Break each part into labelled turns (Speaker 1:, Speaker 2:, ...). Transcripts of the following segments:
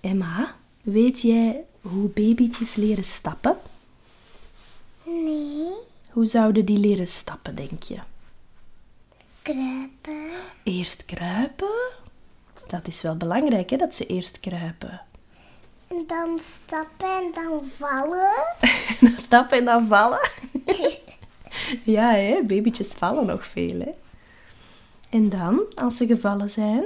Speaker 1: Emma, weet jij hoe babytjes leren stappen?
Speaker 2: Nee.
Speaker 1: Hoe zouden die leren stappen, denk je?
Speaker 2: Kruipen.
Speaker 1: Eerst kruipen? Dat is wel belangrijk, hè, dat ze eerst kruipen.
Speaker 2: En dan stappen en dan vallen.
Speaker 1: Dan stappen en dan vallen. ja, hè, babytjes vallen nog veel, hè. En dan, als ze gevallen zijn?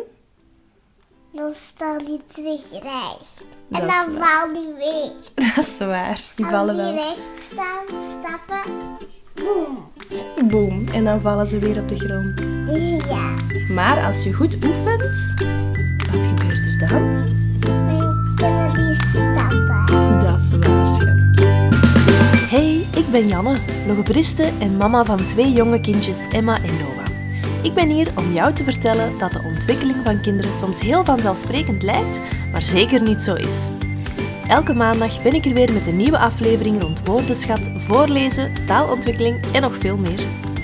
Speaker 2: Dan staan die terug recht.
Speaker 1: Dat
Speaker 2: En dan valt die weer.
Speaker 1: Dat is waar, die
Speaker 2: Als
Speaker 1: vallen
Speaker 2: die
Speaker 1: wel.
Speaker 2: recht staan, stappen. Boom.
Speaker 1: Boom, en dan vallen ze weer op de grond.
Speaker 2: Ja.
Speaker 1: Maar als je goed oefent, wat gebeurt er dan?
Speaker 2: Dan kunnen die stappen.
Speaker 1: Dat is waar, schat. Hey, ik ben Janne, logopediste en mama van twee jonge kindjes, Emma en Noah. Ik ben hier om jou te vertellen dat de ontwikkeling van kinderen soms heel vanzelfsprekend lijkt, maar zeker niet zo is. Elke maandag ben ik er weer met een nieuwe aflevering rond woordenschat, voorlezen, taalontwikkeling en nog veel meer.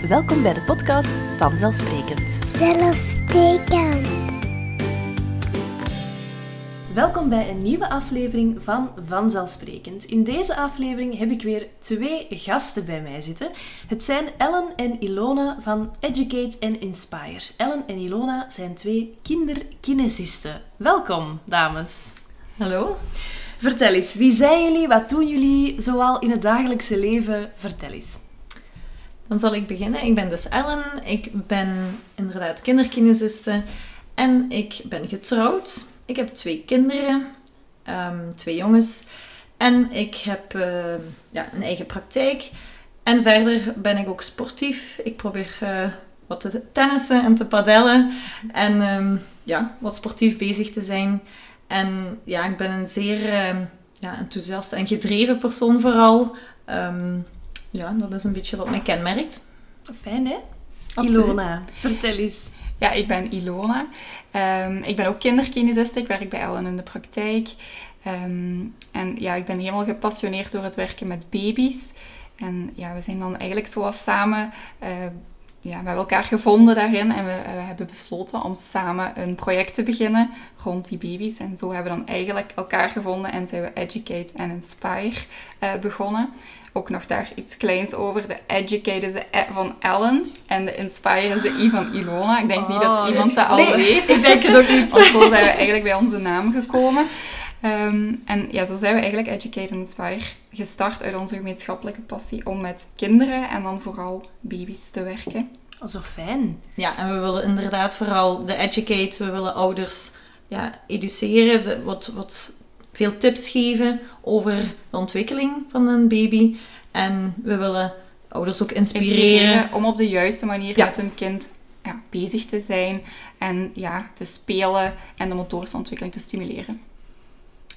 Speaker 1: Welkom bij de podcast Vanzelfsprekend.
Speaker 2: Zelfsprekend.
Speaker 1: Welkom bij een nieuwe aflevering van Vanzelfsprekend. In deze aflevering heb ik weer twee gasten bij mij zitten. Het zijn Ellen en Ilona van Educate and Inspire. Ellen en Ilona zijn twee kinderkinesisten. Welkom, dames.
Speaker 3: Hallo.
Speaker 1: Vertel eens, wie zijn jullie? Wat doen jullie zoal in het dagelijkse leven? Vertel eens.
Speaker 3: Dan zal ik beginnen. Ik ben dus Ellen. Ik ben inderdaad kinderkinesiste. En ik ben getrouwd. Ik heb twee kinderen. ehm, twee jongens. En ik heb eh, ja, een eigen praktijk. En verder ben ik ook sportief. Ik probeer eh, wat te tennissen en te padellen. En ehm, ja, wat sportief bezig te zijn. En ja, ik ben een zeer ehm, ja, enthousiaste en gedreven persoon vooral. Ehm, ja, dat is een beetje wat mij kenmerkt.
Speaker 1: Fijn, hè?
Speaker 3: Absoluut.
Speaker 1: Ilona, vertel eens.
Speaker 4: Ja, ik ben Ilona. Ehm, ik ben ook kinderkinesiste. Ik werk bij Ellen in de praktijk. Ehm, en ja, ik ben helemaal gepassioneerd door het werken met baby's. En ja, we zijn dan eigenlijk zoals samen... eh, ja, we hebben elkaar gevonden daarin en we, eh, we hebben besloten om samen een project te beginnen rond die baby's. En zo hebben we dan eigenlijk elkaar gevonden en zijn we Educate and Inspire eh, begonnen. Ook nog daar iets kleins over. De Educate is de E van Ellen en de Inspire is de I van Ilona. Ik denk niet dat iemand dat al
Speaker 3: Nee,
Speaker 4: weet.
Speaker 3: ik denk het ook niet.
Speaker 4: Want zo zijn we eigenlijk bij onze naam gekomen. Ehm, en ja, zo zijn we eigenlijk Educate and Inspire gestart uit onze gemeenschappelijke passie om met kinderen en dan vooral baby's te werken.
Speaker 1: Oh, zo fijn.
Speaker 3: Ja, en we willen inderdaad vooral de educate, we willen ouders ja, educeren, de- wat, wat veel tips geven over de ontwikkeling van een baby. En we willen ouders ook inspireren.
Speaker 4: Inspireren om op de juiste manier
Speaker 3: Ja.
Speaker 4: met hun kind ja, bezig te zijn en ja, te spelen en de motorische ontwikkeling te stimuleren.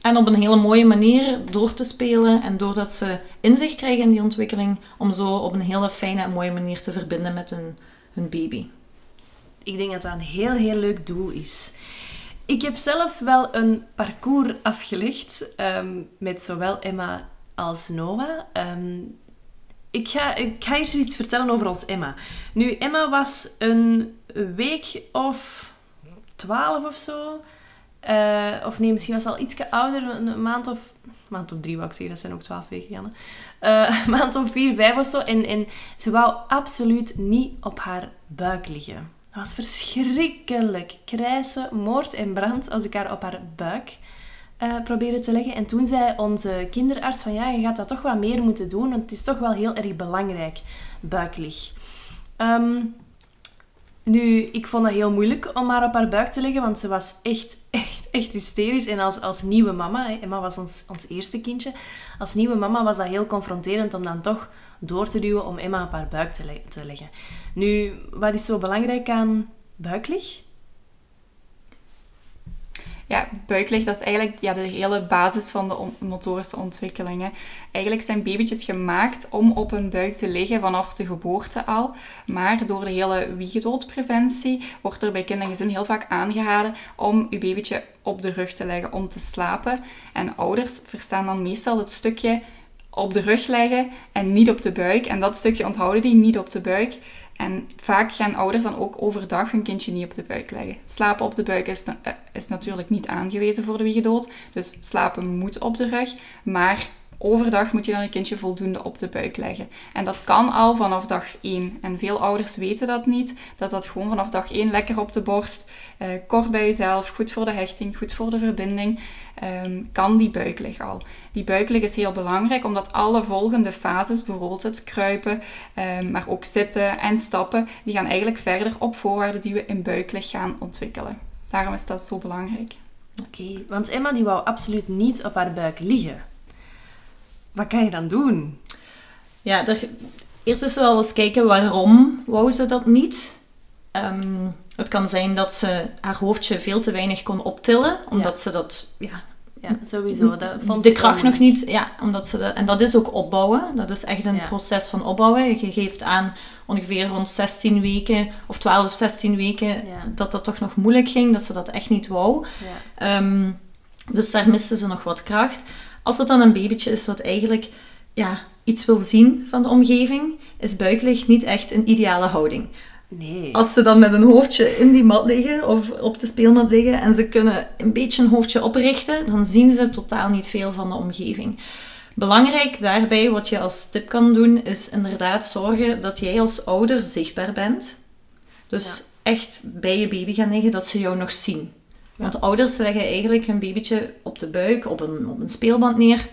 Speaker 3: En op een hele mooie manier door te spelen en doordat ze inzicht krijgen in die ontwikkeling, om zo op een hele fijne en mooie manier te verbinden met hun, hun baby.
Speaker 1: Ik denk dat dat een heel, heel leuk doel is. Ik heb zelf wel een parcours afgelegd ehm, met zowel Emma als Noah. Ehm, ik, ga, ik eerst iets vertellen over ons Emma. Nu, Emma was een week of twaalf of zo. Eh, of nee, misschien was ze al iets ouder, een, maand of... Maand of drie, wou ik zeggen. Dat zijn ook twaalf weken, Janne. Eh, maand of vier, vijf of zo. En, en ze wou absoluut niet op haar buik liggen. Dat was verschrikkelijk. Krijsen, moord en brand als ik haar op haar buik eh probeerde te leggen. En toen zei onze kinderarts van ja, je gaat dat toch wat meer moeten doen, want het is toch wel heel erg belangrijk, buiklig. Ehm, nu, ik vond dat heel moeilijk om haar op haar buik te leggen, want ze was echt, echt, echt hysterisch. En als, als nieuwe mama, hè, Emma was ons, ons eerste kindje, als nieuwe mama was dat heel confronterend om dan toch door te duwen om Emma op haar buik te, te leggen. Nu, wat is zo belangrijk aan buiklig?
Speaker 4: Ja, buiklicht, dat is eigenlijk ja, de hele basis van de motorische ontwikkelingen. Eigenlijk zijn babytjes gemaakt om op hun buik te liggen vanaf de geboorte al. Maar door de hele wiegedoodpreventie wordt er bij kindergezin heel vaak aangeraden om je babytje op de rug te leggen om te slapen. En ouders verstaan dan meestal het stukje op de rug leggen en niet op de buik. En dat stukje onthouden die niet op de buik. En vaak gaan ouders dan ook overdag hun kindje niet op de buik leggen. Slapen op de buik is, eh, is natuurlijk niet aangewezen voor de wiegedood. Dus slapen moet op de rug. Maar overdag moet je dan je kindje voldoende op de buik leggen. En dat kan al vanaf dag 1. En veel ouders weten dat niet. Dat dat gewoon vanaf dag 1 lekker op de borst, eh, kort bij jezelf, goed voor de hechting, goed voor de verbinding, ehm, kan die buiklig al. Die buiklig is heel belangrijk omdat alle volgende fases, bijvoorbeeld het kruipen, ehm, maar ook zitten en stappen, die gaan eigenlijk verder op voorwaarden die we in buiklig gaan ontwikkelen. Daarom is dat zo belangrijk.
Speaker 1: Oké, want Emma die wou absoluut niet op haar buik liggen. Wat kan je dan doen?
Speaker 3: Ja, er, eerst is wel eens kijken waarom wou ze dat niet. Ehm, het kan zijn dat ze haar hoofdje veel te weinig kon optillen, omdat ze dat, ja,
Speaker 1: Ja, sowieso. Dat vond
Speaker 3: de kracht nog niet, ja, omdat ze en dat is ook opbouwen. Dat is echt een
Speaker 1: Ja.
Speaker 3: proces van opbouwen. Je geeft aan ongeveer rond 16 weken, of 12 of 16 weken,
Speaker 1: Ja.
Speaker 3: dat dat toch nog moeilijk ging, dat ze dat echt niet wou.
Speaker 1: Ja.
Speaker 3: Ehm, dus daar miste ze nog wat kracht. Als het dan een babytje is wat eigenlijk ja, iets wil zien van de omgeving, is buiklig niet echt een ideale houding.
Speaker 1: Nee.
Speaker 3: Als ze dan met een hoofdje in die mat liggen of op de speelmat liggen en ze kunnen een beetje een hoofdje oprichten, dan zien ze totaal niet veel van de omgeving. Belangrijk daarbij, wat je als tip kan doen, is inderdaad zorgen dat jij als ouder zichtbaar bent. Dus
Speaker 1: Ja.
Speaker 3: echt bij je baby gaan liggen, dat ze jou nog zien. Want ouders leggen eigenlijk hun babytje op de buik, op een, op een speelband neer.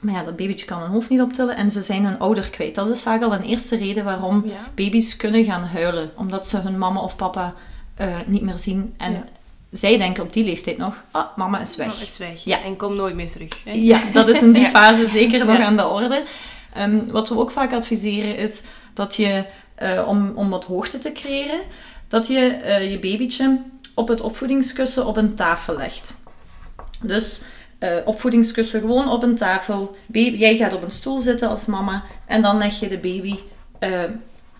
Speaker 3: Maar ja, dat babytje kan hun hoofd niet optillen en ze zijn hun ouder kwijt. Dat is vaak al een eerste reden waarom
Speaker 1: Ja.
Speaker 3: baby's kunnen gaan huilen. Omdat ze hun mama of papa eh, niet meer zien. En
Speaker 1: Ja.
Speaker 3: zij denken op die leeftijd nog, ah, mama is weg.
Speaker 1: Mama is weg.
Speaker 3: Ja.
Speaker 1: En kom nooit meer terug. Hè?
Speaker 3: Ja, dat is in die fase zeker nog aan de orde. Ehm, wat we ook vaak adviseren is dat je, eh, om, om wat hoogte te creëren, dat je eh, je babytje op het opvoedingskussen op een tafel legt. Dus eh, opvoedingskussen gewoon op een tafel. Baby, jij gaat op een stoel zitten als mama en dan leg je de baby eh,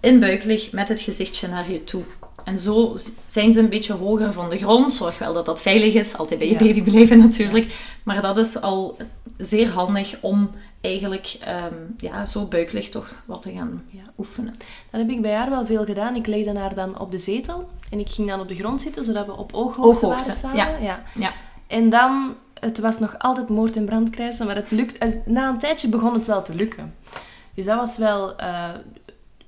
Speaker 3: in buiklig met het gezichtje naar je toe. En zo zijn ze een beetje hoger van de grond. Zorg wel dat dat veilig is. Altijd bij je
Speaker 1: Ja.
Speaker 3: baby blijven natuurlijk. Maar dat is al zeer handig om eigenlijk ehm, ja, zo buiklig toch wat te gaan
Speaker 1: Ja.
Speaker 3: oefenen.
Speaker 1: Dat heb ik bij haar wel veel gedaan. Ik legde haar dan op de zetel en ik ging dan op de grond zitten, zodat we op ooghoogte,
Speaker 3: Ooghoogte,
Speaker 1: waren samen.
Speaker 3: ja.
Speaker 1: Ja.
Speaker 3: Ja.
Speaker 1: En dan, het was nog altijd moord en brandkrijzen, maar het lukt, na een tijdje begon het wel te lukken. Dus dat was wel eh,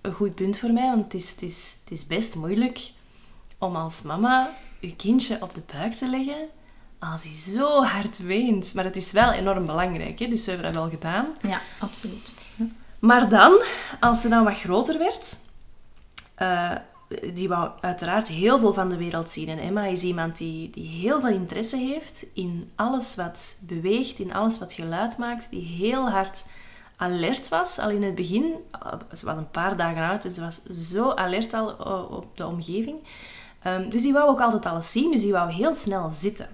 Speaker 1: een goed punt voor mij, want het is, het, is, het is best moeilijk om als mama je kindje op de buik te leggen als hij zo hard weent. Maar het is wel enorm belangrijk, hè? dus we hebben dat wel gedaan.
Speaker 3: Ja, absoluut.
Speaker 1: Maar dan, als ze dan wat groter werd, eh, die wou uiteraard heel veel van de wereld zien. En Emma is iemand die, die heel veel interesse heeft in alles wat beweegt, in alles wat geluid maakt, die heel hard alert was, al in het begin. Uh, Ze was een paar dagen oud, dus ze was zo alert al uh, op de omgeving. Um, dus die wou ook altijd alles zien, dus die wou heel snel zitten.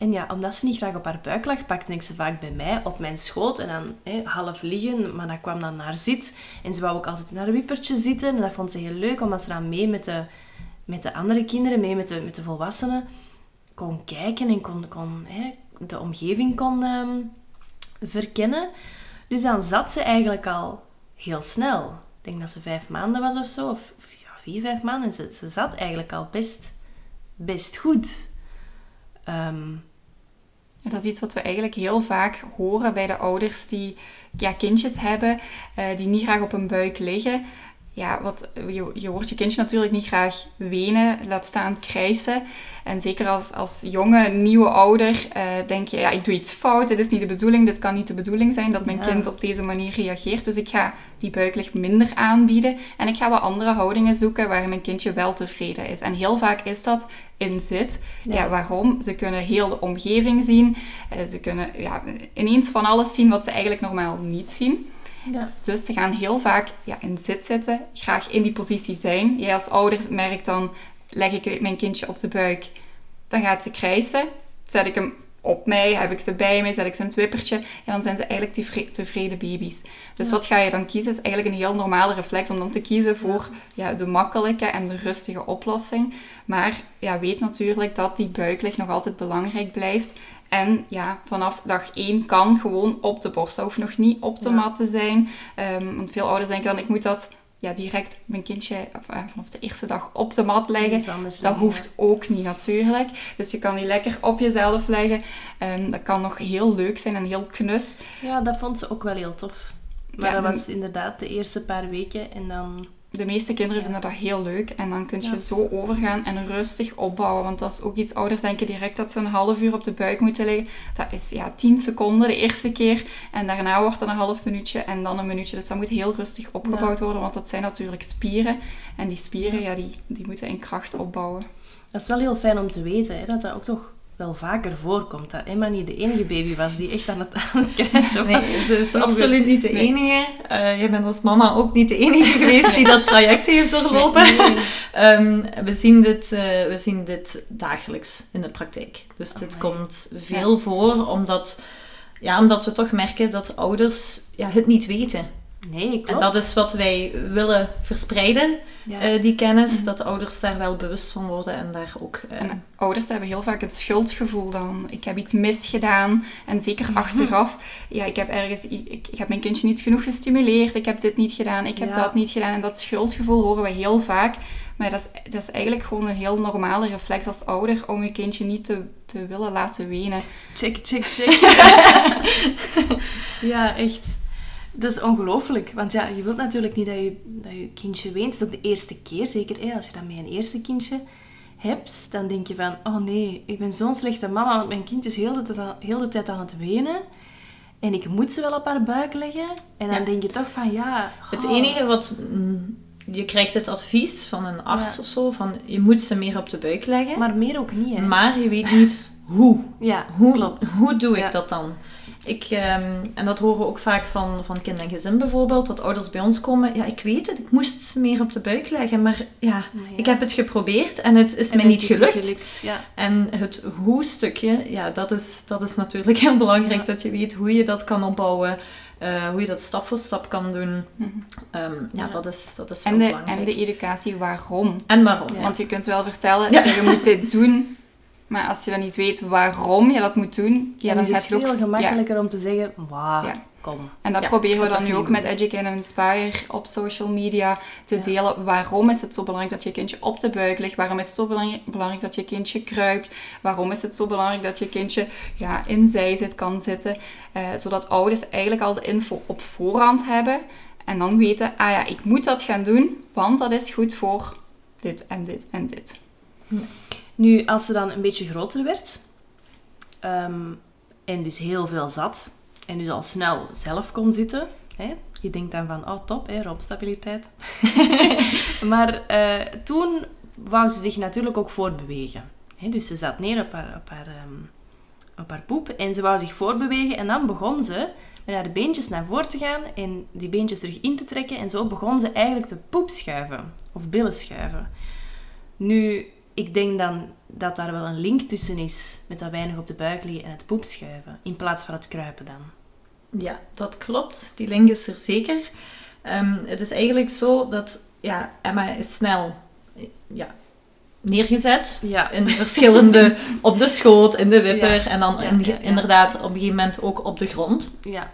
Speaker 1: En ja, omdat ze niet graag op haar buik lag, pakte ik ze vaak bij mij op mijn schoot en dan half liggen, maar dat kwam dan naar zit. En ze wou ook altijd in haar wippertje zitten en dat vond ze heel leuk, omdat ze dan mee met de, met de andere kinderen, mee met de, met de volwassenen, kon kijken en kon, kon de omgeving kon um, verkennen. Dus dan zat ze eigenlijk al heel snel. Ik denk dat ze vijf maanden was of zo, of, of ja, vier, vijf maanden. En ze, ze zat eigenlijk al best, best goed. Um,
Speaker 4: dat is iets wat we eigenlijk heel vaak horen bij de ouders die ja, kindjes hebben, uh, die niet graag op een buik liggen. Ja, wat, je, je hoort je kindje natuurlijk niet graag wenen, laat staan krijsen. En zeker als, als jonge, nieuwe ouder uh, denk je, ja, ik doe iets fout, dit is niet de bedoeling, dit kan niet de bedoeling zijn dat mijn ja. kind op deze manier reageert. Dus ik ga die buiklig minder aanbieden en ik ga wat andere houdingen zoeken waar mijn kindje wel tevreden is. En heel vaak is dat in zit. Ja. ja waarom? Ze kunnen heel de omgeving zien. Uh, ze kunnen ja, ineens van alles zien wat ze eigenlijk normaal niet zien.
Speaker 1: Ja.
Speaker 4: Dus ze gaan heel vaak ja, in zit zitten, graag in die positie zijn. Jij als ouder merkt dan, leg ik mijn kindje op de buik, dan gaat ze krijsen. Zet ik hem op mij, heb ik ze bij mij, zet ik ze in het wippertje, en dan zijn ze eigenlijk tevreden baby's. Dus ja. wat ga je dan kiezen? is eigenlijk een heel normale reflex om dan te kiezen voor ja, de makkelijke en de rustige oplossing. Maar ja, weet natuurlijk dat die buiklig nog altijd belangrijk blijft. En ja, vanaf dag 1 kan gewoon op de borst. Dat hoeft nog niet op de ja. mat te zijn. Um, want veel ouders denken dan, ik moet dat ja, direct mijn kindje eh, vanaf de eerste dag op de mat leggen. Dat hoeft ook niet natuurlijk. Dus je kan die lekker op jezelf leggen. Ehm, dat kan nog heel leuk zijn en heel knus.
Speaker 1: Ja. ja, dat vond ze ook wel heel tof. Maar
Speaker 4: Ja,
Speaker 1: dat
Speaker 4: de-
Speaker 1: was inderdaad de eerste paar weken en dan...
Speaker 4: De meeste kinderen vinden dat heel leuk. En dan kun je
Speaker 1: Ja.
Speaker 4: zo overgaan en rustig opbouwen. Want dat is ook iets, ouders denken direct dat ze een half uur op de buik moeten liggen. Dat is ja, 10 seconden de eerste keer. En daarna wordt dat een half minuutje en dan een minuutje. Dus dat moet heel rustig opgebouwd worden. Want dat zijn natuurlijk spieren. En die spieren, ja, die, die moeten in kracht opbouwen.
Speaker 1: Dat is wel heel fijn om te weten, hè, dat dat ook toch wel vaker voorkomt. Dat Emma niet de enige baby was die echt aan het, aan het krijsen was.
Speaker 3: Nee, ze is absoluut niet de
Speaker 1: Nee.
Speaker 3: enige. Eh jij bent als mama ook niet de enige geweest die dat traject heeft doorlopen. Ehm, we, zien dit, eh, we zien dit dagelijks in de praktijk. Dus dit komt veel voor, omdat, ja, omdat we toch merken dat ouders ja, het niet weten.
Speaker 1: Nee, klopt.
Speaker 3: En dat is wat wij willen verspreiden,
Speaker 1: Ja.
Speaker 3: eh, die kennis. Dat de ouders daar wel bewust van worden en daar ook... eh,
Speaker 4: En ouders hebben heel vaak het schuldgevoel dan. Ik heb iets misgedaan. En zeker achteraf. Ja, ik heb ergens... Ik, ik heb mijn kindje niet genoeg gestimuleerd. Ik heb dit niet gedaan. Ik heb
Speaker 1: Ja.
Speaker 4: dat niet gedaan. En dat schuldgevoel horen we heel vaak. Maar dat is, dat is eigenlijk gewoon een heel normale reflex als ouder om je kindje niet te, te willen laten wenen.
Speaker 1: Check, check, check. ja, echt. Dat is ongelooflijk. Want ja, je wilt natuurlijk niet dat je, dat je kindje weent. Het is ook de eerste keer, zeker hè, als je dan met een eerste kindje hebt. Dan denk je van, oh nee, ik ben zo'n slechte mama, want mijn kind is heel de tijd aan, heel de tijd aan het wenen. En ik moet ze wel op haar buik leggen. En dan
Speaker 3: Ja.
Speaker 1: denk je toch van, ja...
Speaker 3: Het enige wat... mm, Je krijgt het advies van een arts
Speaker 1: Ja.
Speaker 3: of zo, van je moet ze meer op de buik leggen.
Speaker 1: Maar meer ook niet, hè.
Speaker 3: Maar je weet niet hoe.
Speaker 1: ja,
Speaker 3: Hoe,
Speaker 1: klopt.
Speaker 3: hoe doe ik
Speaker 1: Ja.
Speaker 3: dat dan? Ik, ehm, en dat horen we ook vaak van, van kind en gezin bijvoorbeeld, dat ouders bij ons komen. Ja, ik weet het, ik moest ze meer op de buik leggen, maar ja,
Speaker 1: ja.
Speaker 3: ik heb het geprobeerd en het is
Speaker 1: En
Speaker 3: mij niet gelukt.
Speaker 1: Ja.
Speaker 3: En het hoe-stukje, ja, dat is, dat is natuurlijk heel belangrijk,
Speaker 1: Ja.
Speaker 3: dat je weet hoe je dat kan opbouwen, eh, hoe je dat stap voor stap kan doen. Ehm, ja,
Speaker 1: Ja.
Speaker 3: dat is, dat is wel
Speaker 4: En de,
Speaker 3: belangrijk.
Speaker 4: en de educatie waarom.
Speaker 3: En waarom?
Speaker 1: Ja.
Speaker 4: Want je kunt wel vertellen,
Speaker 3: ja.
Speaker 4: je moet dit doen. Maar als je dan niet weet waarom je dat moet doen, ja,
Speaker 1: dan
Speaker 4: dan
Speaker 1: is het
Speaker 4: ook...
Speaker 1: veel
Speaker 4: ja.
Speaker 1: gemakkelijker om te zeggen, wauw,
Speaker 4: Ja.
Speaker 1: kom.
Speaker 4: En dat
Speaker 3: Ja,
Speaker 4: proberen we dan
Speaker 1: dat
Speaker 4: nu ook met. Educate and Inspire op social media te
Speaker 1: Ja.
Speaker 4: delen. Waarom is het zo belangrijk dat je kindje op de buik ligt? Waarom is het zo belangrijk, belangrijk dat je kindje kruipt? Waarom is het zo belangrijk dat je kindje ja, in zijzit kan zitten? Eh, zodat ouders eigenlijk al de info op voorhand hebben. En dan weten, ah ja, ik moet dat gaan doen, want dat is goed voor dit en dit en dit.
Speaker 1: Nu, als ze dan een beetje groter werd, ehm, en dus heel veel zat, en dus al snel zelf kon zitten, hè, je denkt dan van, oh top, hè, robstabiliteit. maar eh, toen wou ze zich natuurlijk ook voortbewegen. Hè, dus ze zat neer op haar, op, haar, ehm, op haar poep en ze wou zich voortbewegen. En dan begon ze met haar beentjes naar voren te gaan en die beentjes terug in te trekken. En zo begon ze eigenlijk te poep schuiven, of billen schuiven. Nu, ik denk dan dat daar wel een link tussen is met dat weinig op de buik liggen en het poep schuiven, in plaats van het kruipen dan.
Speaker 3: Ja, dat klopt. Die link is er zeker. Ehm, het is eigenlijk zo dat ja, Emma is snel ja, neergezet.
Speaker 1: Ja,
Speaker 3: In verschillende, op de schoot, in de wipper
Speaker 1: Ja.
Speaker 3: en dan in-
Speaker 1: ja,
Speaker 3: inderdaad op een gegeven moment ook op de grond.
Speaker 1: ja,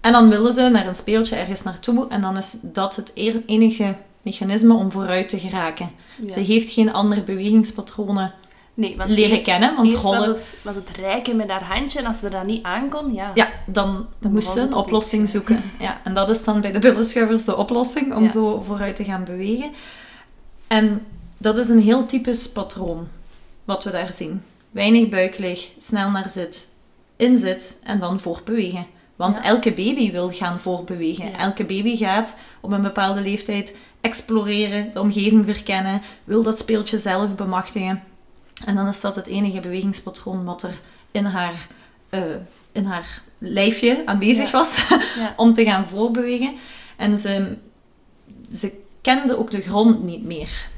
Speaker 3: En dan willen ze naar een speeltje ergens naartoe en dan is dat het enige mechanisme om vooruit te geraken.
Speaker 1: ja.
Speaker 3: Ze heeft geen andere bewegingspatronen.
Speaker 1: nee, want
Speaker 3: leren
Speaker 1: eerst-
Speaker 3: kennen, want
Speaker 1: eerst was het, was het rijken met haar handje en als ze dat niet aankon, ja.
Speaker 3: Ja, dan,
Speaker 1: Dan
Speaker 3: moest ze een oplossing zoeken. Ja, en dat is dan bij de billenschuivers de oplossing om
Speaker 1: Ja.
Speaker 3: zo vooruit te gaan bewegen. En dat is een heel typisch patroon wat we daar zien. Weinig buiklig, snel naar zit, in zit en dan voortbewegen. Want
Speaker 1: Ja.
Speaker 3: elke baby wil gaan voortbewegen.
Speaker 1: Ja.
Speaker 3: Elke baby gaat op een bepaalde leeftijd exploreren, de omgeving verkennen, wil dat speeltje zelf bemachtigen. En dan is dat het enige bewegingspatroon wat er in haar, eh, in haar lijfje aanwezig
Speaker 1: Ja.
Speaker 3: was om te gaan voorbewegen. En ze, ze kende ook de grond niet meer.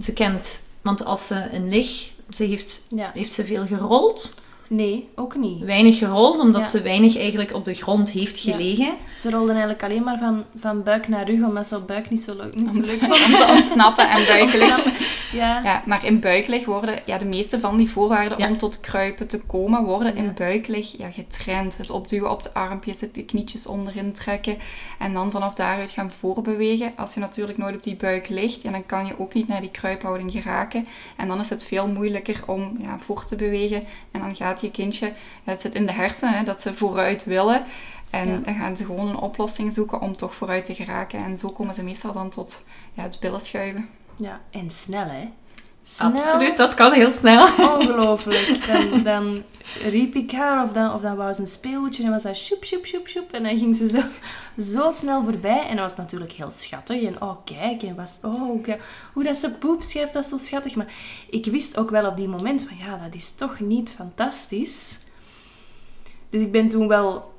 Speaker 3: Ze kent, want als ze een lig, ze heeft, heeft ze veel gerold.
Speaker 1: Nee, ook niet.
Speaker 3: weinig gerold, omdat
Speaker 1: Ja.
Speaker 3: ze weinig eigenlijk op de grond heeft
Speaker 1: Ja.
Speaker 3: gelegen.
Speaker 1: Ze rolden eigenlijk alleen maar van, van buik naar rug, omdat ze op buik niet zo leuk, niet zo
Speaker 4: Om
Speaker 1: leuk
Speaker 4: om te ontsnappen en buikelig.
Speaker 1: Ja.
Speaker 4: Ja, maar in buiklig worden ja, de meeste van die voorwaarden
Speaker 3: Ja.
Speaker 4: om tot kruipen te komen, worden
Speaker 1: Ja.
Speaker 4: in buiklig ja, getraind. Het opduwen op de armpjes, het de knietjes onderin trekken en dan vanaf daaruit gaan voorbewegen. Als je natuurlijk nooit op die buik ligt, ja, dan kan je ook niet naar die kruiphouding geraken. En dan is het veel moeilijker om ja, voor te bewegen. En dan gaat je kindje, het zit in de hersenen, hè, dat ze vooruit willen. En
Speaker 1: Ja.
Speaker 4: dan gaan ze gewoon een oplossing zoeken om toch vooruit te geraken. En zo komen ze meestal dan tot ja, het billen schuiven.
Speaker 1: ja. En snel, hè. Snel.
Speaker 3: Absoluut, dat kan heel snel.
Speaker 1: Ongelooflijk. Dan, dan riep ik haar of dan, of dan wou ze een speelgoedje en was dat sjoep, sjoep, sjoep, sjoep. En dan ging ze zo, zo snel voorbij. En dat was natuurlijk heel schattig. En oh, kijk. En was, oh, hoe, hoe dat ze poep schrijft, dat is zo schattig. Maar ik wist ook wel op die moment van, ja, dat is toch niet fantastisch. Dus ik ben toen wel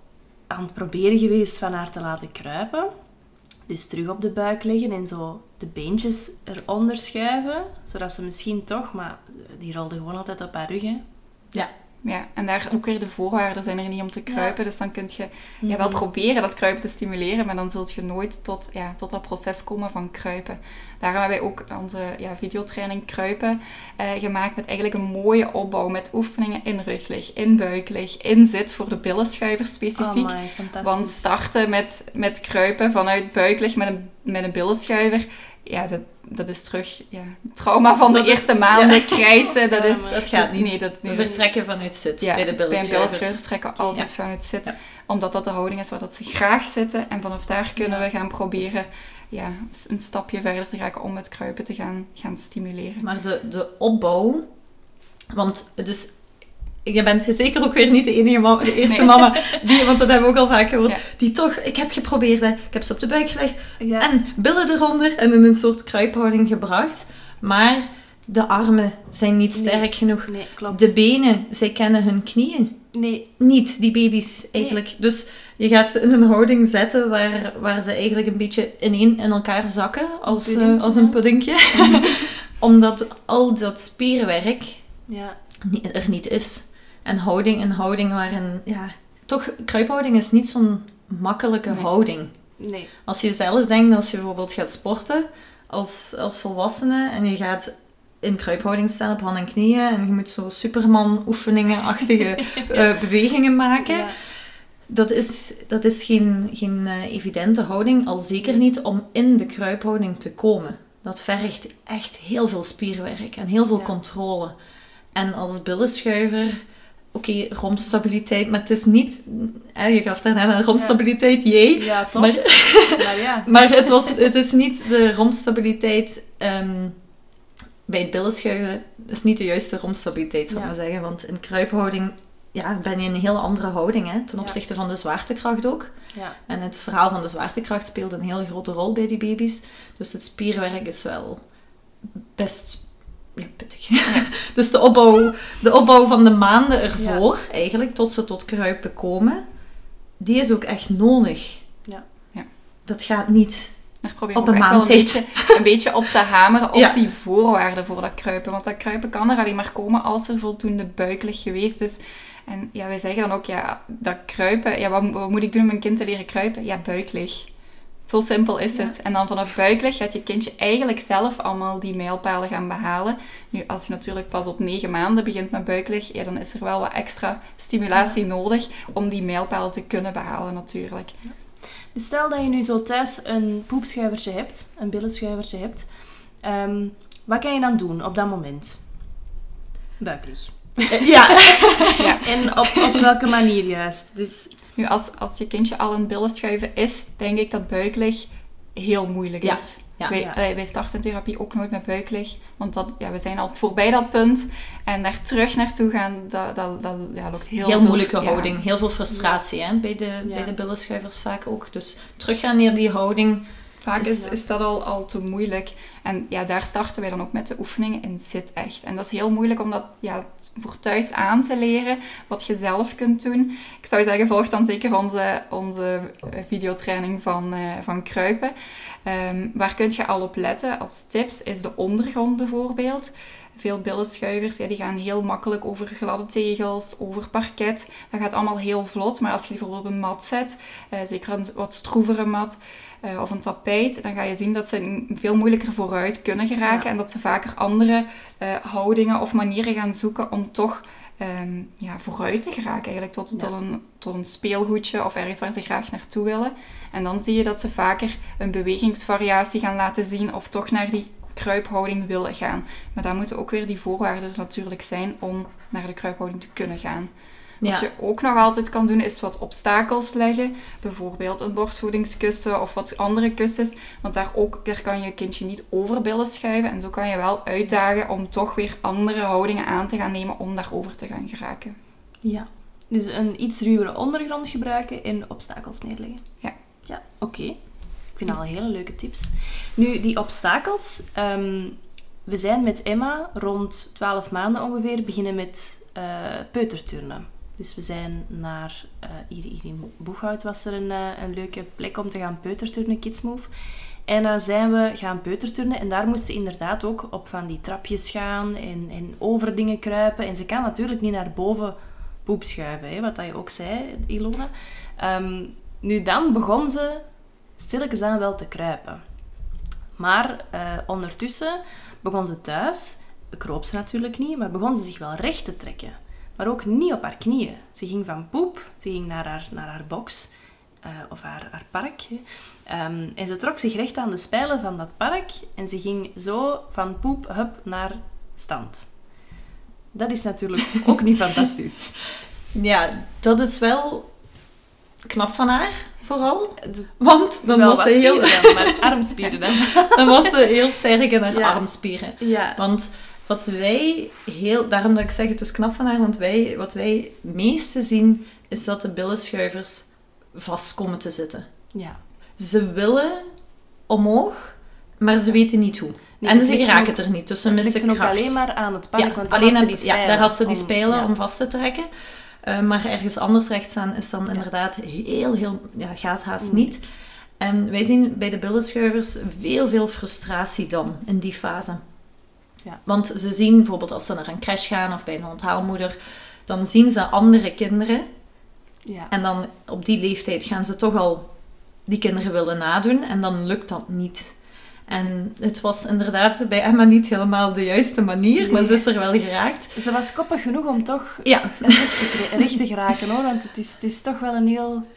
Speaker 1: aan het proberen geweest van haar te laten kruipen. Dus terug op de buik leggen en zo de beentjes eronder schuiven. Zodat ze misschien toch, maar die rolde gewoon altijd op haar rug.
Speaker 4: Ja, en daar ook weer de voorwaarden zijn er niet om te kruipen. Dus dan kun je ja, wel
Speaker 1: Mhm.
Speaker 4: proberen dat kruipen te stimuleren, maar dan zult je nooit tot, ja, tot dat proces komen van kruipen. Daarom hebben wij ook onze ja, videotraining kruipen eh, gemaakt met eigenlijk een mooie opbouw met oefeningen in ruglig, in buiklig, in zit voor de billenschuiver specifiek.
Speaker 1: Oh my.
Speaker 4: Want starten met, met kruipen vanuit buiklig met een, met een billenschuiver, ja, dat, dat is terug ja, trauma van de
Speaker 3: Dat is-
Speaker 4: eerste maanden, krijsen, dat
Speaker 1: Ja,
Speaker 4: is...
Speaker 3: Dat gaat niet.
Speaker 4: Nee, dat, nee,
Speaker 3: We
Speaker 4: dat-
Speaker 3: vertrekken vanuit zit
Speaker 4: ja,
Speaker 3: bij de
Speaker 4: Bij een
Speaker 3: billenschuivers.
Speaker 4: billenschuivers trekken we altijd
Speaker 3: Ja.
Speaker 4: vanuit.
Speaker 3: Ja.
Speaker 4: Omdat dat de houding is waar dat ze graag zitten. En vanaf daar kunnen
Speaker 1: Ja.
Speaker 4: we gaan proberen ja, een stapje verder te raken om het kruipen te gaan, gaan stimuleren.
Speaker 3: Maar de, de opbouw... Want dus... Je bent zeker ook weer niet de enige mama, de eerste
Speaker 4: Nee.
Speaker 3: mama, die, want dat hebben we ook al vaak gehoord,
Speaker 4: Ja.
Speaker 3: die toch, ik heb geprobeerd, hè. ik heb ze op de buik gelegd,
Speaker 1: Ja.
Speaker 3: en billen eronder en in een soort kruiphouding gebracht. Maar de armen zijn niet
Speaker 1: Nee.
Speaker 3: sterk genoeg.
Speaker 1: Nee, klopt.
Speaker 3: De benen, zij kennen hun knieën
Speaker 1: Nee,
Speaker 3: niet, die baby's eigenlijk. Dus je gaat ze in een houding zetten waar, waar ze eigenlijk een beetje ineen in elkaar zakken, als, eh,
Speaker 1: puddingje,
Speaker 3: als een puddingje. Omdat al dat spierwerk
Speaker 1: ja.
Speaker 3: er niet is. En houding, een houding waarin, ja, toch, kruiphouding is niet zo'n makkelijke
Speaker 4: Nee.
Speaker 3: houding.
Speaker 1: Nee.
Speaker 3: Als je zelf denkt, als je bijvoorbeeld gaat sporten als, als volwassene en je gaat in kruiphouding staan op handen en knieën en je moet zo Superman-oefeningen-achtige eh, bewegingen maken.
Speaker 1: Ja.
Speaker 3: Dat is, dat is geen, geen eh, evidente houding, al zeker niet om in de kruiphouding te komen. Dat vergt echt heel veel spierwerk en heel veel
Speaker 1: Ja.
Speaker 3: controle. En als billenschuiver, oké, romstabiliteit, maar het is niet... eh, je gaf daarnet aan romstabiliteit, jee.
Speaker 1: Ja, toch?
Speaker 3: Maar,
Speaker 1: Maar ja.
Speaker 3: maar het, was, het is niet de romstabiliteit ehm, bij het billenschuiven. Het is niet de juiste romstabiliteit, zal ik
Speaker 1: Ja.
Speaker 3: maar zeggen. Want in kruiphouding ja, ben je in een heel andere houding hè, ten opzichte van de zwaartekracht ook.
Speaker 1: Ja.
Speaker 3: En het verhaal van de zwaartekracht speelt een heel grote rol bij die baby's. Dus het spierwerk is wel best ja, pittig. dus de opbouw, de opbouw van de maanden ervoor, eigenlijk, tot ze tot kruipen komen, die is ook echt nodig.
Speaker 1: Ja.
Speaker 4: Ja.
Speaker 3: Dat gaat niet
Speaker 4: Daar
Speaker 3: Op een maand
Speaker 4: een
Speaker 3: tijd.
Speaker 4: beetje, een beetje op te hameren op
Speaker 3: Ja.
Speaker 4: die voorwaarden voor dat kruipen. Want dat kruipen kan er alleen maar komen als er voldoende buiklig geweest is. En ja, wij zeggen dan ook, ja, dat kruipen, ja, wat, wat moet ik doen om mijn kind te leren kruipen? Ja, buiklig. Zo simpel is
Speaker 1: Ja.
Speaker 4: het. En dan vanaf buiklig gaat je kindje eigenlijk zelf allemaal die mijlpalen gaan behalen. Nu, als je natuurlijk pas op negen maanden begint met buiklig, ja, dan is er wel wat extra stimulatie nodig om die mijlpalen te kunnen behalen natuurlijk.
Speaker 1: Dus stel dat je nu zo thuis een poepschuivertje hebt, een billenschuivertje hebt. ehm, wat kan je dan doen op dat moment? Buiklig.
Speaker 3: Ja,
Speaker 4: Ja.
Speaker 1: En op, op welke manier juist? Dus
Speaker 4: Nu, als, als je kindje al een billenschuiven is, denk ik dat buiklig heel moeilijk
Speaker 3: Ja,
Speaker 4: is.
Speaker 3: ja.
Speaker 4: wij,
Speaker 1: Ja.
Speaker 4: allee, wij starten therapie ook nooit met buiklig, want dat, ja, we zijn al voorbij dat punt. En daar terug naartoe gaan, dat, dat, dat ja, loopt heel,
Speaker 3: heel,
Speaker 4: veel-
Speaker 3: moeilijke houding. Heel veel frustratie hè, bij, de, bij de billenschuivers vaak ook. Dus teruggaan naar die houding.
Speaker 4: Vaak
Speaker 3: Is-
Speaker 4: is, dat al, al te moeilijk. En ja, daar starten wij dan ook met de oefeningen in zit echt. En dat is heel moeilijk om dat ja, voor thuis aan te leren, wat je zelf kunt doen. Ik zou zeggen, volg dan zeker onze, onze eh, videotraining van, eh, van Kruipen. Ehm, waar kun je al op letten? Als tips is de ondergrond bijvoorbeeld. Veel billenschuivers, ja, die gaan heel makkelijk over gladde tegels, over parket. Dat gaat allemaal heel vlot. Maar als je die bijvoorbeeld op een mat zet, eh, zeker een wat stroevere mat, eh, of een tapijt, dan ga je zien dat ze veel moeilijker vooruit kunnen geraken.
Speaker 1: Ja.
Speaker 4: En dat ze vaker andere eh, houdingen of manieren gaan zoeken om toch ehm, ja, vooruit te geraken. Eigenlijk tot,
Speaker 1: Ja.
Speaker 4: tot, een, tot een speelgoedje of ergens waar ze graag naartoe willen. En dan zie je dat ze vaker een bewegingsvariatie gaan laten zien of toch naar die kruiphouding willen gaan. Maar daar moeten ook weer die voorwaarden natuurlijk zijn om naar de kruiphouding te kunnen gaan.
Speaker 3: Ja.
Speaker 4: Wat je ook nog altijd kan doen, is wat obstakels leggen. Bijvoorbeeld een borstvoedingskussen of wat andere kussens. Want daar, ook, daar kan je kindje niet over billen schuiven. En zo kan je wel uitdagen om toch weer andere houdingen aan te gaan nemen om daarover te gaan geraken.
Speaker 1: Ja. Dus een iets ruwere ondergrond gebruiken en obstakels neerleggen.
Speaker 4: Ja.
Speaker 1: Ja, oké. Vind dat al hele leuke tips. Nu, die obstakels. ehm, we zijn met Emma rond 12 maanden ongeveer beginnen met eh, peuterturnen. Dus we zijn naar... eh, hier, in Boeghout was er een, eh, een leuke plek om te gaan peuterturnen, Kids Move. En dan zijn we gaan peuterturnen en daar moest ze inderdaad ook op van die trapjes gaan en, en over dingen kruipen. En ze kan natuurlijk niet naar boven poep schuiven, hè, wat dat je ook zei, Ilona. Ehm, nu dan begon ze stilletjes aan wel te kruipen. Maar eh, ondertussen begon ze thuis, kroop ze natuurlijk niet, maar begon ze zich wel recht te trekken. Maar ook niet op haar knieën. Ze ging van poep, ze ging naar haar, naar haar box, eh, of haar, haar park. Ehm, en ze trok zich recht aan de spijlen van dat park en ze ging zo van poep, hup, naar stand. Dat is natuurlijk ook niet fantastisch.
Speaker 3: ja, dat is wel knap van haar, vooral.
Speaker 1: Het-
Speaker 3: Want dan
Speaker 1: wel
Speaker 3: was, ze heel,
Speaker 1: dan, maar armspieren dan.
Speaker 3: dan was ze heel sterk in haar
Speaker 1: Ja.
Speaker 3: armspieren.
Speaker 1: Ja.
Speaker 3: Want wat wij heel, daarom dat ik zeg het is knap van haar, want wij, wat wij het meeste zien, is dat de billenschuivers vast komen te zitten.
Speaker 1: ja.
Speaker 3: Ze willen omhoog, maar ze weten niet hoe.
Speaker 1: Nee,
Speaker 3: en ze
Speaker 1: ook-
Speaker 3: er niet, dus ze missen kracht.
Speaker 1: alleen maar aan het park,
Speaker 3: ja,
Speaker 1: want
Speaker 3: alleen aan-
Speaker 1: die
Speaker 3: ja, daar had ze die
Speaker 1: om-
Speaker 3: spelen
Speaker 1: ja.
Speaker 3: om vast te trekken. Eh, maar ergens anders recht staan is dan inderdaad heel, heel, ja, gaat haast
Speaker 1: Mm.
Speaker 3: niet. En wij zien bij de billenschuivers veel, veel frustratie dan in die fase.
Speaker 1: Ja.
Speaker 3: Want ze zien bijvoorbeeld als ze naar een crash gaan of bij een onthaalmoeder, dan zien ze andere kinderen.
Speaker 1: Ja.
Speaker 3: En dan op die leeftijd gaan ze toch al die kinderen willen nadoen en dan lukt dat niet. En het was inderdaad bij Emma niet helemaal de juiste manier, maar ze is er wel geraakt.
Speaker 1: Ze was koppig genoeg om toch
Speaker 3: Ja,
Speaker 1: recht te, kre- recht te geraken, hoor. Want het is, het is toch wel een heel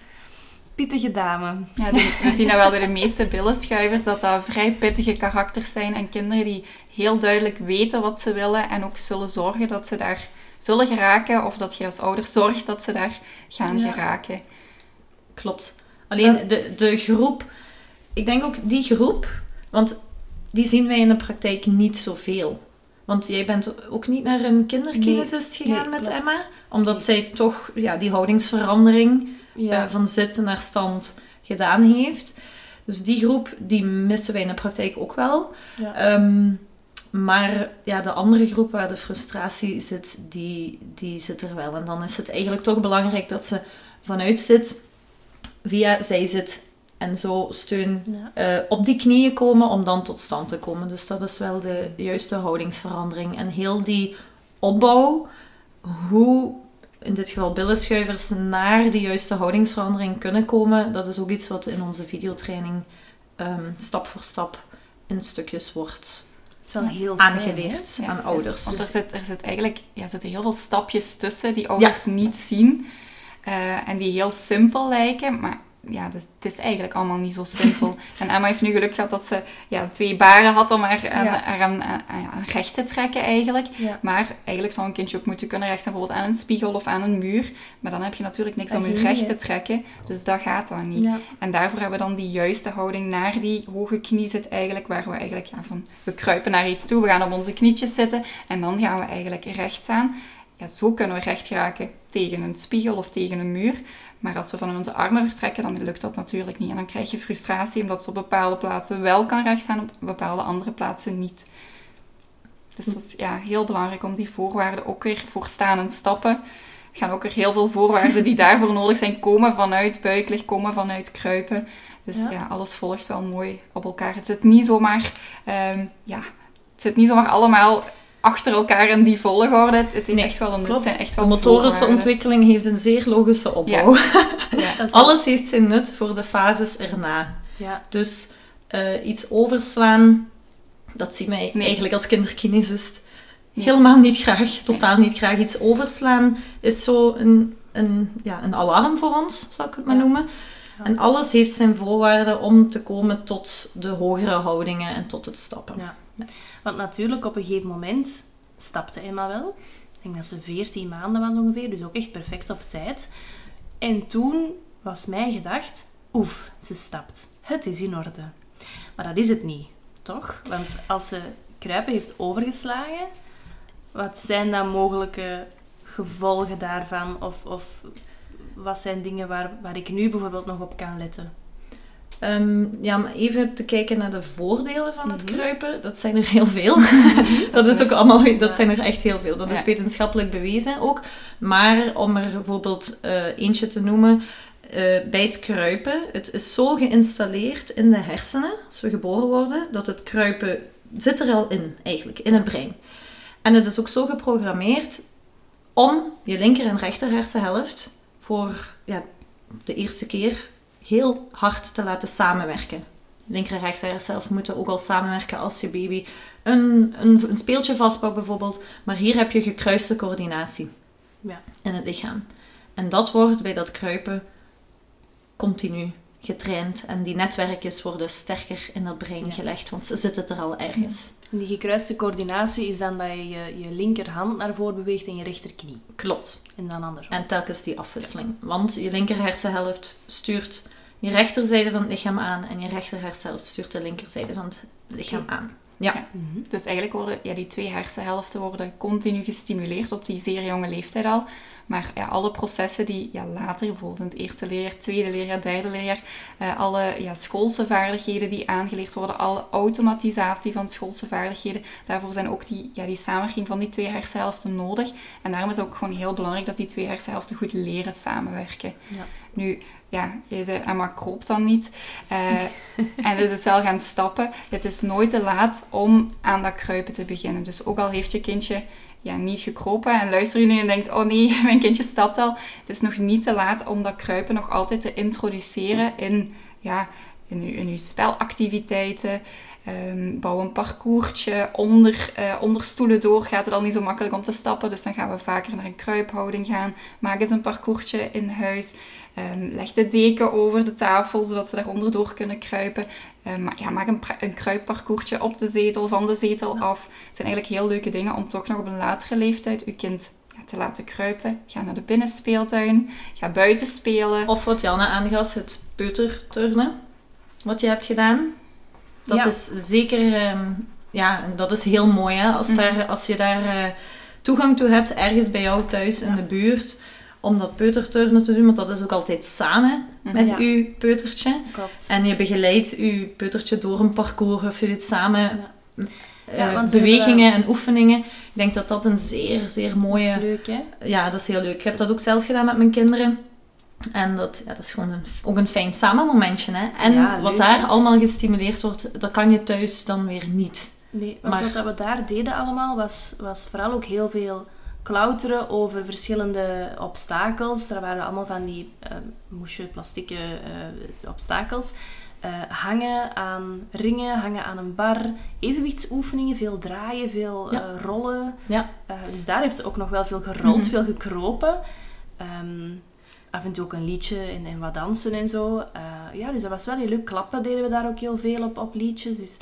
Speaker 1: pittige dame.
Speaker 4: Ja, we zien dat wel bij de meeste billenschuivers, dat dat vrij pittige karakters zijn. En kinderen die heel duidelijk weten wat ze willen en ook zullen zorgen dat ze daar zullen geraken. Of dat je als ouder zorgt dat ze daar gaan
Speaker 1: Ja.
Speaker 4: geraken.
Speaker 3: klopt. Alleen de, de groep, ik denk ook die groep, want die zien wij in de praktijk niet zoveel. Want jij bent ook niet naar een kinderkinesist
Speaker 1: Nee,
Speaker 3: gegaan
Speaker 1: nee,
Speaker 3: met. Emma, omdat zij toch ja, die houdingsverandering
Speaker 1: Ja.
Speaker 3: eh, van zitten naar stand gedaan heeft. Dus die groep, die missen wij in de praktijk ook wel.
Speaker 1: ja.
Speaker 3: Ehm, maar ja, de andere groep waar de frustratie zit, die, die zit er wel. En dan is het eigenlijk toch belangrijk dat ze vanuit zit, via zij zit en zo steun
Speaker 1: Ja.
Speaker 3: eh, op die knieën komen om dan tot stand te komen. Dus dat is wel de juiste houdingsverandering. En heel die opbouw, hoe in dit geval billenschuivers naar die juiste houdingsverandering kunnen komen, dat is ook iets wat in onze videotraining ehm, stap voor stap in stukjes wordt
Speaker 1: is wel heel
Speaker 3: aangeleerd aan
Speaker 4: dus-
Speaker 3: ouders.
Speaker 4: want er, zit, er zit eigenlijk ja, zitten heel veel stapjes tussen die ouders niet zien. eh, en die heel simpel lijken, maar ja, dus, het is eigenlijk allemaal niet zo simpel. en Emma heeft nu geluk gehad dat ze ja, twee baren had om haar, aan,
Speaker 1: Ja.
Speaker 4: haar aan, aan- aan recht te trekken eigenlijk.
Speaker 1: Ja.
Speaker 4: Maar eigenlijk zou een kindje ook moeten kunnen recht staan, bijvoorbeeld aan een spiegel of aan een muur. Maar dan heb je natuurlijk niks
Speaker 1: En
Speaker 4: om je recht te trekken. Dus dat gaat dan niet.
Speaker 1: Ja.
Speaker 4: En daarvoor hebben we dan die juiste houding naar die hoge knie zit eigenlijk. Waar we eigenlijk ja, van, we kruipen naar iets toe, we gaan op onze knietjes zitten. En dan gaan we eigenlijk recht staan. Ja, zo kunnen we recht geraken tegen een spiegel of tegen een muur. Maar als we van onze armen vertrekken, dan lukt dat natuurlijk niet. En dan krijg je frustratie omdat ze op bepaalde plaatsen wel kan rechtstaan, op bepaalde andere plaatsen niet. Dus dat is ja, heel belangrijk om die voorwaarden ook weer voor staan en stappen. Er gaan ook weer heel veel voorwaarden die daarvoor nodig zijn, komen vanuit buiklicht, komen vanuit kruipen. Dus
Speaker 1: Ja.
Speaker 4: ja, alles volgt wel mooi op elkaar. Het zit niet zomaar, ehm, ja, het zit niet zomaar allemaal achter elkaar in die volgorde. Het
Speaker 3: Nee,
Speaker 4: echt wel een nut.
Speaker 1: klopt.
Speaker 4: zijn echt
Speaker 3: De
Speaker 4: wel
Speaker 3: motorische
Speaker 4: voorwaarden.
Speaker 3: ontwikkeling heeft een zeer logische opbouw.
Speaker 4: Ja.
Speaker 1: Is-
Speaker 3: Alles heeft zijn nut voor de fases erna.
Speaker 1: Ja,
Speaker 3: Dus eh, iets overslaan, dat zien wij
Speaker 4: Nee.
Speaker 3: eigenlijk als kinderkinesist helemaal niet graag. Totaal niet graag. Iets overslaan is zo een, een, ja, een alarm voor ons, zou ik het maar noemen. En alles heeft zijn voorwaarden om te komen tot de hogere houdingen en tot het stappen.
Speaker 1: Want natuurlijk, op een gegeven moment stapte Emma wel. Ik denk dat ze 14 maanden was ongeveer, dus ook echt perfect op tijd. En toen was mijn gedacht, oef, ze stapt. Het is in orde. Maar dat is het niet, toch? Want als ze kruipen heeft overgeslagen, wat zijn dan mogelijke gevolgen daarvan? Of, of wat zijn dingen waar, waar ik nu bijvoorbeeld nog op kan letten?
Speaker 3: Ehm, ja, maar even te kijken naar de voordelen van het
Speaker 1: Mhm.
Speaker 3: kruipen. Dat zijn er heel veel. dat is ook allemaal, dat zijn er echt heel veel. Dat is wetenschappelijk bewezen ook. Maar om er bijvoorbeeld eh, eentje te noemen, eh, bij het kruipen, het is zo geïnstalleerd in de hersenen, als we geboren worden, dat het kruipen zit er al in, eigenlijk, in het brein. En het is ook zo geprogrammeerd om je linker en rechter hersenhelft voor ja, de eerste keer heel hard te laten samenwerken. Linker en rechter hersenhelft moeten ook al samenwerken als je baby een, een, een speeltje vastpakt bijvoorbeeld. Maar hier heb je gekruiste coördinatie
Speaker 1: Ja.
Speaker 3: in het lichaam. En dat wordt bij dat kruipen continu getraind. En die netwerkjes worden sterker in het brein
Speaker 1: Ja.
Speaker 3: gelegd, want ze zitten er al ergens.
Speaker 1: En die gekruiste coördinatie is dan dat je je, je linkerhand naar voren beweegt en je rechterknie.
Speaker 3: Klopt.
Speaker 1: En dan andersom.
Speaker 3: En telkens die afwisseling. Want je linker hersenhelft stuurt je rechterzijde van het lichaam aan en je rechter hersenhelft stuurt de linkerzijde van het lichaam aan. Ja,
Speaker 1: Mhm.
Speaker 4: Dus eigenlijk worden ja, die twee hersenhelften worden continu gestimuleerd op die zeer jonge leeftijd al. Maar ja, alle processen die ja, later, bijvoorbeeld in het eerste leerjaar, tweede leerjaar, derde leerjaar, eh, alle ja, schoolse vaardigheden die aangeleerd worden, alle automatisatie van schoolse vaardigheden, daarvoor zijn ook die, ja, die samenwerking van die twee hersenhelften nodig. En daarom is het ook gewoon heel belangrijk dat die twee hersenhelften goed leren samenwerken.
Speaker 1: Ja.
Speaker 4: Nu, ja, je zei, Emma kroopt dan niet. Eh, en het is wel gaan stappen. Het is nooit te laat om aan dat kruipen te beginnen. Dus ook al heeft je kindje ja, niet gekropen en luister je nu en denkt, oh nee, mijn kindje stapt al. Het is nog niet te laat om dat kruipen nog altijd te introduceren in, ja, in, uw, in uw spelactiviteiten. Ehm, bouw een parcoursje onder, eh, onder stoelen door. Gaat het al niet zo makkelijk om te stappen, dus dan gaan we vaker naar een kruiphouding gaan. Maak eens een parcoursje in huis. Ehm, leg de deken over de tafel, zodat ze daaronder door kunnen kruipen. Ehm, ja, maak een, een kruipparcoursje op de zetel, van de zetel af. Het zijn eigenlijk heel leuke dingen om toch nog op een latere leeftijd uw kind ja, te laten kruipen. Ga naar de binnenspeeltuin. Ga buiten spelen.
Speaker 3: Of wat Janne aangaf, het peuterturnen. Wat je hebt gedaan. Dat
Speaker 1: Ja.
Speaker 3: is zeker... ehm, ja, dat is heel mooi hè. Als,
Speaker 4: Mhm.
Speaker 3: daar, als je daar eh, toegang toe hebt, ergens bij jou thuis in de buurt. Om dat peuterturnen te doen. Want dat is ook altijd samen met
Speaker 1: Ja.
Speaker 3: uw peutertje.
Speaker 1: Klopt.
Speaker 3: En je begeleidt uw peutertje door een parcours. Of je doet samen eh, bewegingen
Speaker 1: hebben-
Speaker 3: en oefeningen. Ik denk dat dat een zeer, zeer
Speaker 1: Dat
Speaker 3: mooie...
Speaker 1: is leuk, hè?
Speaker 3: Ja, dat is heel leuk. Ik heb dat ook zelf gedaan met mijn kinderen. En dat, ja, dat is gewoon een, ook een fijn samenmomentje. Hè? En
Speaker 1: Ja,
Speaker 3: wat daar allemaal gestimuleerd wordt, dat kan je thuis dan weer niet.
Speaker 1: Nee, want
Speaker 3: Maar-
Speaker 1: wat we daar deden allemaal, was, was vooral ook heel veel klauteren over verschillende obstakels. Er waren allemaal van die uh, moesje, plastieke eh, obstakels. Eh, hangen aan ringen, hangen aan een bar. Evenwichtsoefeningen, veel draaien, veel
Speaker 3: Ja.
Speaker 1: eh, rollen.
Speaker 3: Ja.
Speaker 1: Dus daar heeft ze ook nog wel veel gerold,
Speaker 3: Mhm.
Speaker 1: veel gekropen. Ehm, af en toe ook een liedje en, en wat dansen en zo. Eh, ja, dus dat was wel heel leuk. Klappen deden we daar ook heel veel op, op liedjes. Dus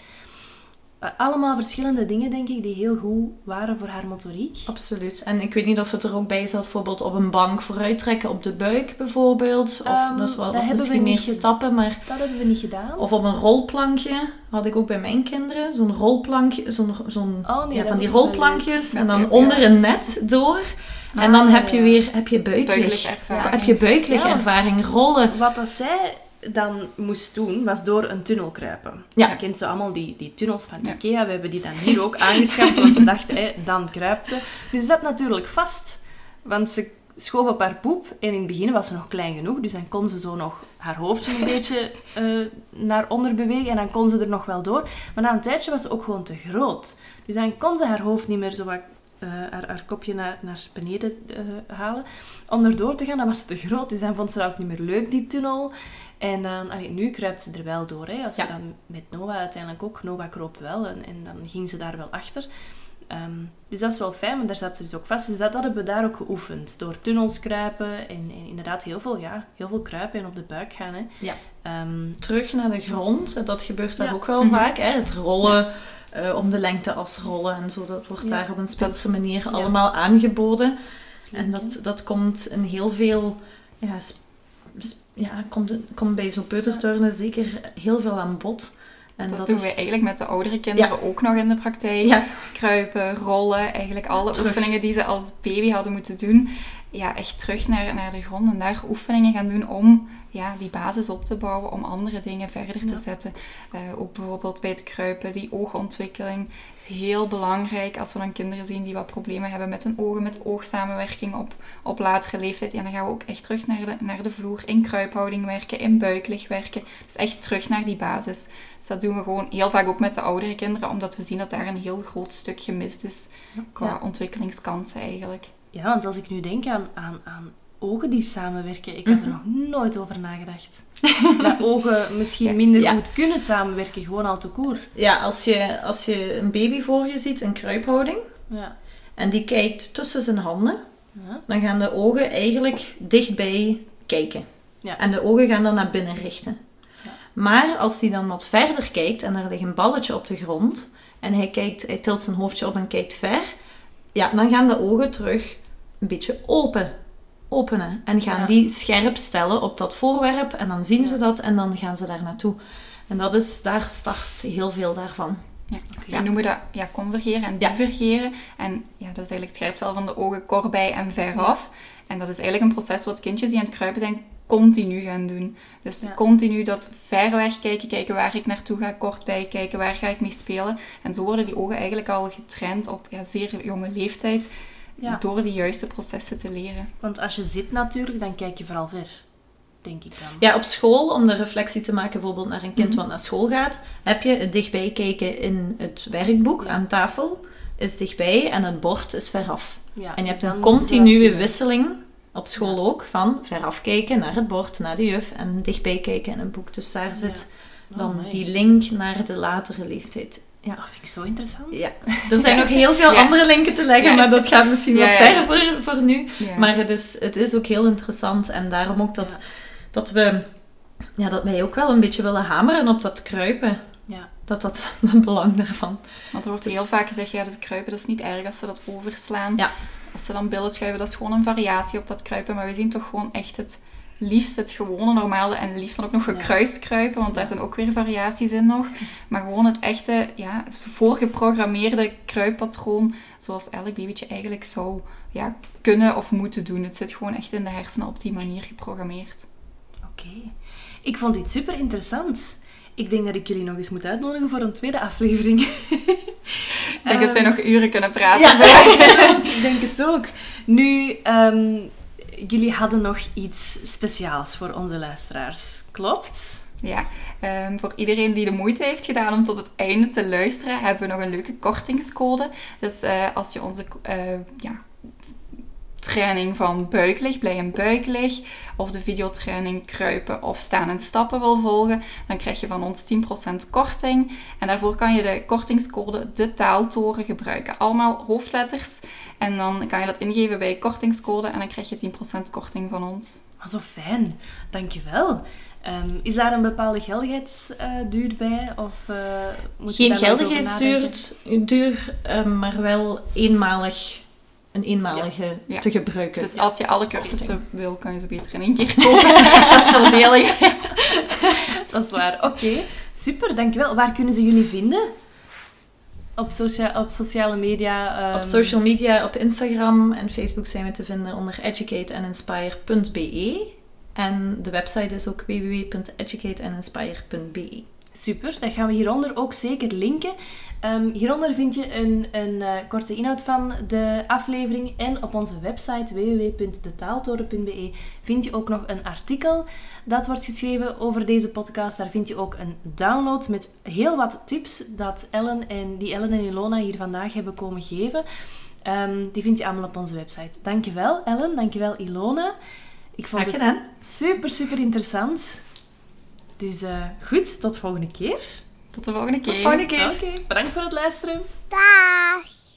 Speaker 1: eh, allemaal verschillende dingen, denk ik, die heel goed waren voor haar motoriek.
Speaker 3: Absoluut. En ik weet niet of het er ook bij zat, bijvoorbeeld op een bank vooruit trekken, op de buik bijvoorbeeld. Of
Speaker 1: Ehm,
Speaker 3: dat was misschien meer stappen, maar...
Speaker 1: Dat hebben we niet gedaan.
Speaker 3: Of op een rolplankje, had ik ook bij mijn kinderen. Zo'n rolplankje, zo'n, zo'n
Speaker 1: Oh, nee,
Speaker 3: ja,
Speaker 1: dat
Speaker 3: van die rolplankjes. En dan
Speaker 4: Ja.
Speaker 3: onder een net door. En dan
Speaker 1: Ah,
Speaker 3: heb je
Speaker 1: ja.
Speaker 3: weer heb je buiklig.
Speaker 4: Ervaring.
Speaker 3: Heb je buiklig ervaring, rollen.
Speaker 1: Wat dat zij dan moest doen, was door een tunnel kruipen.
Speaker 3: Ja.
Speaker 1: Je kent zo allemaal die, die tunnels van
Speaker 4: Ja.
Speaker 1: Ikea. We hebben die dan hier ook aangeschaft, want we dachten, hé, dan kruipt ze. Dus dat natuurlijk vast. Want ze, schoof op haar poep en in het begin was ze nog klein genoeg, dus dan kon ze zo nog haar hoofdje een beetje eh, naar onder bewegen en dan kon ze er nog wel door. Maar na een tijdje was ze ook gewoon te groot. Dus dan kon ze haar hoofd niet meer zo wat, eh, haar, haar kopje naar, naar beneden eh, halen om er door te gaan. Dan was ze te groot, dus dan vond ze dat ook niet meer leuk, die tunnel. En dan, allee, nu kruipt ze er wel door. Hè. Als
Speaker 3: Ja.
Speaker 1: je dan met Noah uiteindelijk ook, Noah kroop wel en, en dan ging ze daar wel achter. Ehm, dus dat is wel fijn, maar daar zat ze dus ook vast. Dus dat, dat hebben we daar ook geoefend. Door tunnels kruipen en, en inderdaad heel veel, ja, heel veel kruipen en op de buik gaan. Hè.
Speaker 3: Ja.
Speaker 1: Ehm,
Speaker 3: Terug naar de grond, dat gebeurt daar
Speaker 1: Ja.
Speaker 3: ook wel
Speaker 4: Mhm.
Speaker 3: vaak. Hè? Het rollen, eh, om de lengteas rollen en zo, dat wordt
Speaker 1: Ja.
Speaker 3: daar op een speelse manier allemaal aangeboden. En dat, dat komt in heel veel, ja, sp- sp- ja komt, komt bij zo'n peuterturnen zeker heel veel aan bod. En
Speaker 4: Dat,
Speaker 3: dat,
Speaker 4: doen
Speaker 3: is,
Speaker 4: we eigenlijk met de oudere kinderen ook nog in de praktijk.
Speaker 3: Ja,
Speaker 4: Kruipen, rollen, eigenlijk alle
Speaker 3: Terug.
Speaker 4: oefeningen die ze als baby hadden moeten doen. Ja, echt terug naar, naar de grond en daar oefeningen gaan doen om ja, die basis op te bouwen, om andere dingen verder te
Speaker 1: Ja.
Speaker 4: zetten. Eh, ook bijvoorbeeld bij het kruipen, die oogontwikkeling. Heel belangrijk als we dan kinderen zien die wat problemen hebben met hun ogen, met oogsamenwerking op, op latere leeftijd. Ja, dan gaan we ook echt terug naar de, naar de vloer, in kruiphouding werken, in buiklig werken. Dus echt terug naar die basis. Dus dat doen we gewoon heel vaak ook met de oudere kinderen, omdat we zien dat daar een heel groot stuk gemist is qua
Speaker 1: Ja.
Speaker 4: ontwikkelingskansen eigenlijk.
Speaker 1: Ja, want als ik nu denk aan, aan, aan ogen die samenwerken, ik had er nog nooit over nagedacht. dat ogen misschien minder
Speaker 3: Ja.
Speaker 1: goed kunnen samenwerken, gewoon al te koer.
Speaker 3: ja als, je, als je een baby voor je ziet in kruiphouding
Speaker 1: Ja.
Speaker 3: en die kijkt tussen zijn handen,
Speaker 1: Ja.
Speaker 3: dan gaan de ogen eigenlijk dichtbij kijken.
Speaker 1: Ja.
Speaker 3: En de ogen gaan dan naar binnen richten.
Speaker 1: Ja.
Speaker 3: Maar als die dan wat verder kijkt en er ligt een balletje op de grond en hij, kijkt, hij tilt zijn hoofdje op en kijkt ver, ja, dan gaan de ogen terug een beetje open, openen en gaan
Speaker 1: Ja.
Speaker 3: die scherp stellen op dat voorwerp en dan zien ze dat en dan gaan ze daar naartoe. En dat is, daar start heel veel daarvan.
Speaker 4: Ja.
Speaker 1: Oké.
Speaker 4: We noemen dat ja, convergeren en
Speaker 3: Ja.
Speaker 4: divergeren. En ja, dat is eigenlijk het scherpstellen van de ogen korbij en veraf. En dat is eigenlijk een proces wat kindjes die aan het kruipen zijn continu gaan doen. Dus
Speaker 1: Ja.
Speaker 4: continu dat ver weg kijken, kijken waar ik naartoe ga, kort bij kijken, waar ga ik mee spelen. En zo worden die ogen eigenlijk al getraind op ja, zeer jonge leeftijd
Speaker 1: Ja.
Speaker 4: door die juiste processen te leren.
Speaker 1: Want als je zit natuurlijk, dan kijk je vooral ver. Denk ik dan.
Speaker 3: Ja, op school, om de reflectie te maken bijvoorbeeld naar een kind
Speaker 1: Mhm.
Speaker 3: wat naar school gaat, heb je het dichtbij kijken in het werkboek aan tafel, is dichtbij en het bord is veraf.
Speaker 1: Ja,
Speaker 3: En je
Speaker 1: dus
Speaker 3: hebt een
Speaker 1: dan
Speaker 3: continue wisseling op school ook van veraf kijken naar het bord, naar de juf en dichtbij kijken in een boek. Dus daar zit
Speaker 1: Ja.
Speaker 3: dan
Speaker 1: Oh, amai.
Speaker 3: die link naar de latere leeftijd. Ja.
Speaker 1: Dat vind ik zo interessant.
Speaker 3: Ja, er zijn nog heel veel
Speaker 4: Ja.
Speaker 3: andere linken te leggen, maar dat gaat misschien wat verder voor, voor nu. Maar het is, het is ook heel interessant en daarom ook dat, dat we ja, dat wij ook wel een beetje willen hameren op dat kruipen.
Speaker 1: Ja.
Speaker 3: Dat dat het belang daarvan.
Speaker 4: Want er wordt
Speaker 3: Dus-
Speaker 4: heel vaak gezegd, ja, dat kruipen dat is niet erg als ze dat overslaan.
Speaker 3: Ja.
Speaker 4: Als ze dan billen schuiven, dat is gewoon een variatie op dat kruipen. Maar we zien toch gewoon echt het liefst het gewone normale en liefst dan ook nog gekruist kruipen, want daar zijn ook weer variaties in nog. Maar gewoon het echte, ja, voorgeprogrammeerde kruippatroon, zoals elk babytje eigenlijk zou ja, kunnen of moeten doen. Het zit gewoon echt in de hersenen op die manier geprogrammeerd.
Speaker 1: Oké. Ik vond dit super interessant. Ik denk dat ik jullie nog eens moet uitnodigen voor een tweede aflevering.
Speaker 4: Ik denk dat wij nog uren kunnen praten.
Speaker 3: Ja.
Speaker 1: ik denk het ook. Nu, ehm, jullie hadden nog iets speciaals voor onze luisteraars. Klopt?
Speaker 4: Ja, ehm, voor iedereen die de moeite heeft gedaan om tot het einde te luisteren, hebben we nog een leuke kortingscode. Dus als je onze eh, ja, training van buiklig, blij en buiklig, of de videotraining kruipen of staan en stappen wil volgen, dan krijg je van ons 10% korting. En daarvoor kan je de kortingscode de taaltoren gebruiken. Allemaal hoofdletters. En dan kan je dat ingeven bij kortingscode en dan krijg je 10% korting van ons.
Speaker 1: Maar zo fijn. Dankjewel. Ehm is daar een bepaalde geldigheidsduur bij? Of, eh, moet je
Speaker 3: Geen
Speaker 1: wel
Speaker 3: geldigheidsduur,
Speaker 1: nadenken?
Speaker 3: duur, eh, maar wel eenmalig, een eenmalige
Speaker 4: Ja.
Speaker 3: te gebruiken.
Speaker 4: Dus als je alle cursussen wil, kan je ze beter in één keer kopen. dat is voordelig.
Speaker 1: Dat is waar. Oké, super, dankjewel. Waar kunnen ze jullie vinden? Op, socia op sociale media? ehm,
Speaker 3: Op social media, op Instagram en Facebook zijn we te vinden onder educateandinspire.be. En de website is ook www.educateandinspire.be.
Speaker 1: Super, dat gaan we hieronder ook zeker linken. Ehm, hieronder vind je een, een eh, korte inhoud van de aflevering en op onze website www.detaaltoren.be vind je ook nog een artikel dat wordt geschreven over deze podcast. Daar vind je ook een download met heel wat tips dat Ellen en, die Ellen en Ilona hier vandaag hebben komen geven. Ehm, die vind je allemaal op onze website. Dankjewel Ellen, dankjewel Ilona. Ik vond het super, super interessant. Dus eh, goed, tot volgende keer.
Speaker 4: Tot de volgende keer.
Speaker 3: Tot volgende keer.
Speaker 1: Oké, bedankt voor het luisteren.
Speaker 2: Dag.